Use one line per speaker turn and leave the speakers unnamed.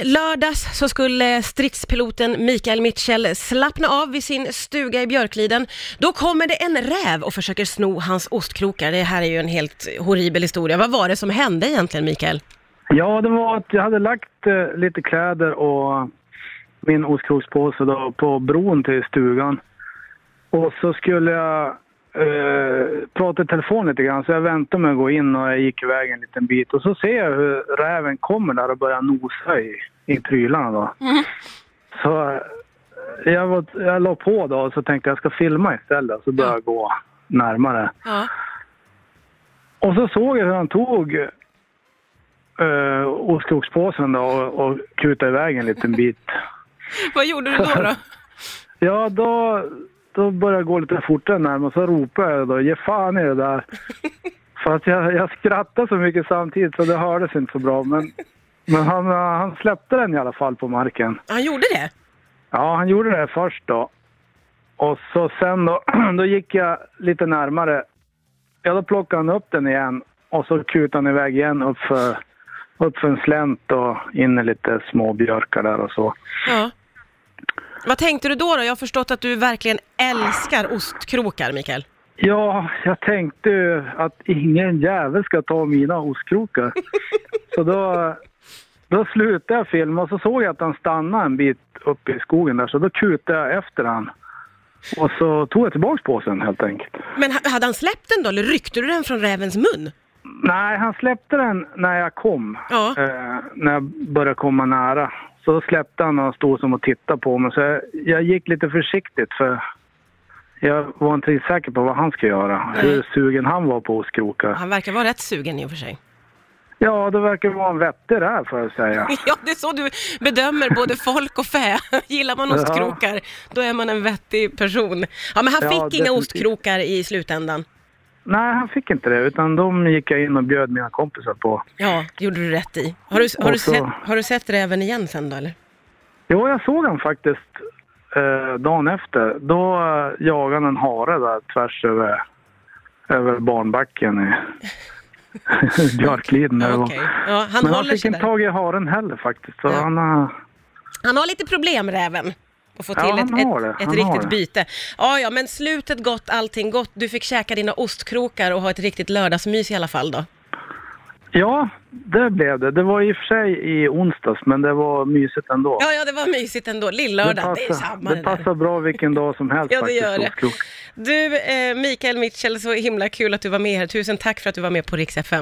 I lördags så skulle stridspiloten Mikael Mitchell slappna av vid sin stuga i Björkliden. Då kommer det en räv och försöker sno hans ostkrokar. Det här är ju en helt horribel historia. Vad var det som hände egentligen, Mikael?
Ja, det var att jag hade lagt eh, lite kläder och min ostkrokspåse då på bron till stugan. Och så skulle jag eh, prata i telefon lite grann, så jag väntade med att gå in och jag gick iväg en liten bit. Och så ser jag hur räven kommer där och börjar nosa i, i prylarna då. Så eh, jag, var, jag la på då och så tänkte jag ska filma istället, så började jag gå närmare.
Ja.
Och så såg jag hur han tog uh, ostkrokspåsen då och, och kutade iväg en liten bit.
Vad gjorde du då? då?
Ja, då, då började jag gå lite fortare närmare så ropade jag då, ge fan i det där. För att jag, jag skrattade så mycket samtidigt så det hördes inte så bra. Men, men han, han släppte den i alla fall på marken.
Han gjorde det?
Ja, han gjorde det först då. Och så sen då, då gick jag lite närmare. Ja, då plockade han upp den igen och så kutade han iväg igen upp för, upp för en slänt och in i lite små björkar där och så.
Ja. Vad tänkte du då, då? Jag har förstått att du verkligen älskar ostkrokar, Mikael.
Ja, jag tänkte att ingen jävel ska ta mina ostkrokar. så då, då slutade jag filma och så såg jag att han stannade en bit upp i skogen där så då kutade jag efter han. Och så tog jag tillbaks påsen helt enkelt.
Men ha- hade han släppt den då, eller ryckte du den från rävens mun?
Nej, han släppte den när jag kom.
Ja.
Eh, när jag började komma nära. Så då släppte han och stod som och tittade på mig. Så jag, jag gick lite försiktigt för jag var inte säker på vad han skulle göra.
Nej.
Hur sugen han var på ostkrokar.
Han verkar vara rätt sugen i och för sig.
Ja, det verkar vara en vettig räv får jag säga.
Ja, det är så du bedömer både folk och fä. Gillar man
Ja.
ostkrokar, då är man en vettig person. Ja, men han
Ja,
fick inga
definitivt.
ostkrokar i slutändan.
Nej, han fick inte det. Utan de gick jag in och bjöd mina kompisar på.
Ja, gjorde du rätt i. Har du, har du,
så-
sett, har du sett räven igen sen då, eller?
Jo, jag såg han faktiskt eh, dagen efter. Då eh, jagade han en hare där tvärs över, över barnbacken i Björkliden. där det
Ja, han
Men han fick inte tag i haren heller faktiskt. Så
Ja.
han, eh,
Han har lite problem, räven. Att få
Ja,
till
han
ett,
det.
ett, ett riktigt
det.
byte. Ja, ja, men slutet gott, allting gott. Du fick käka dina ostkrokar och ha ett riktigt lördagsmys i alla fall då.
ja, det blev det. Det var i och för sig i onsdags, men det var mysigt ändå.
Ja, ja, det var mysigt ändå. Lillördag, det, är samma
det
det
passar bra vilken dag som helst
Ja, det gör det.
ostkrok.
Du, eh, Mikael Mitchell, så himla kul att du var med här. Tusen tack för att du var med på Rix FM.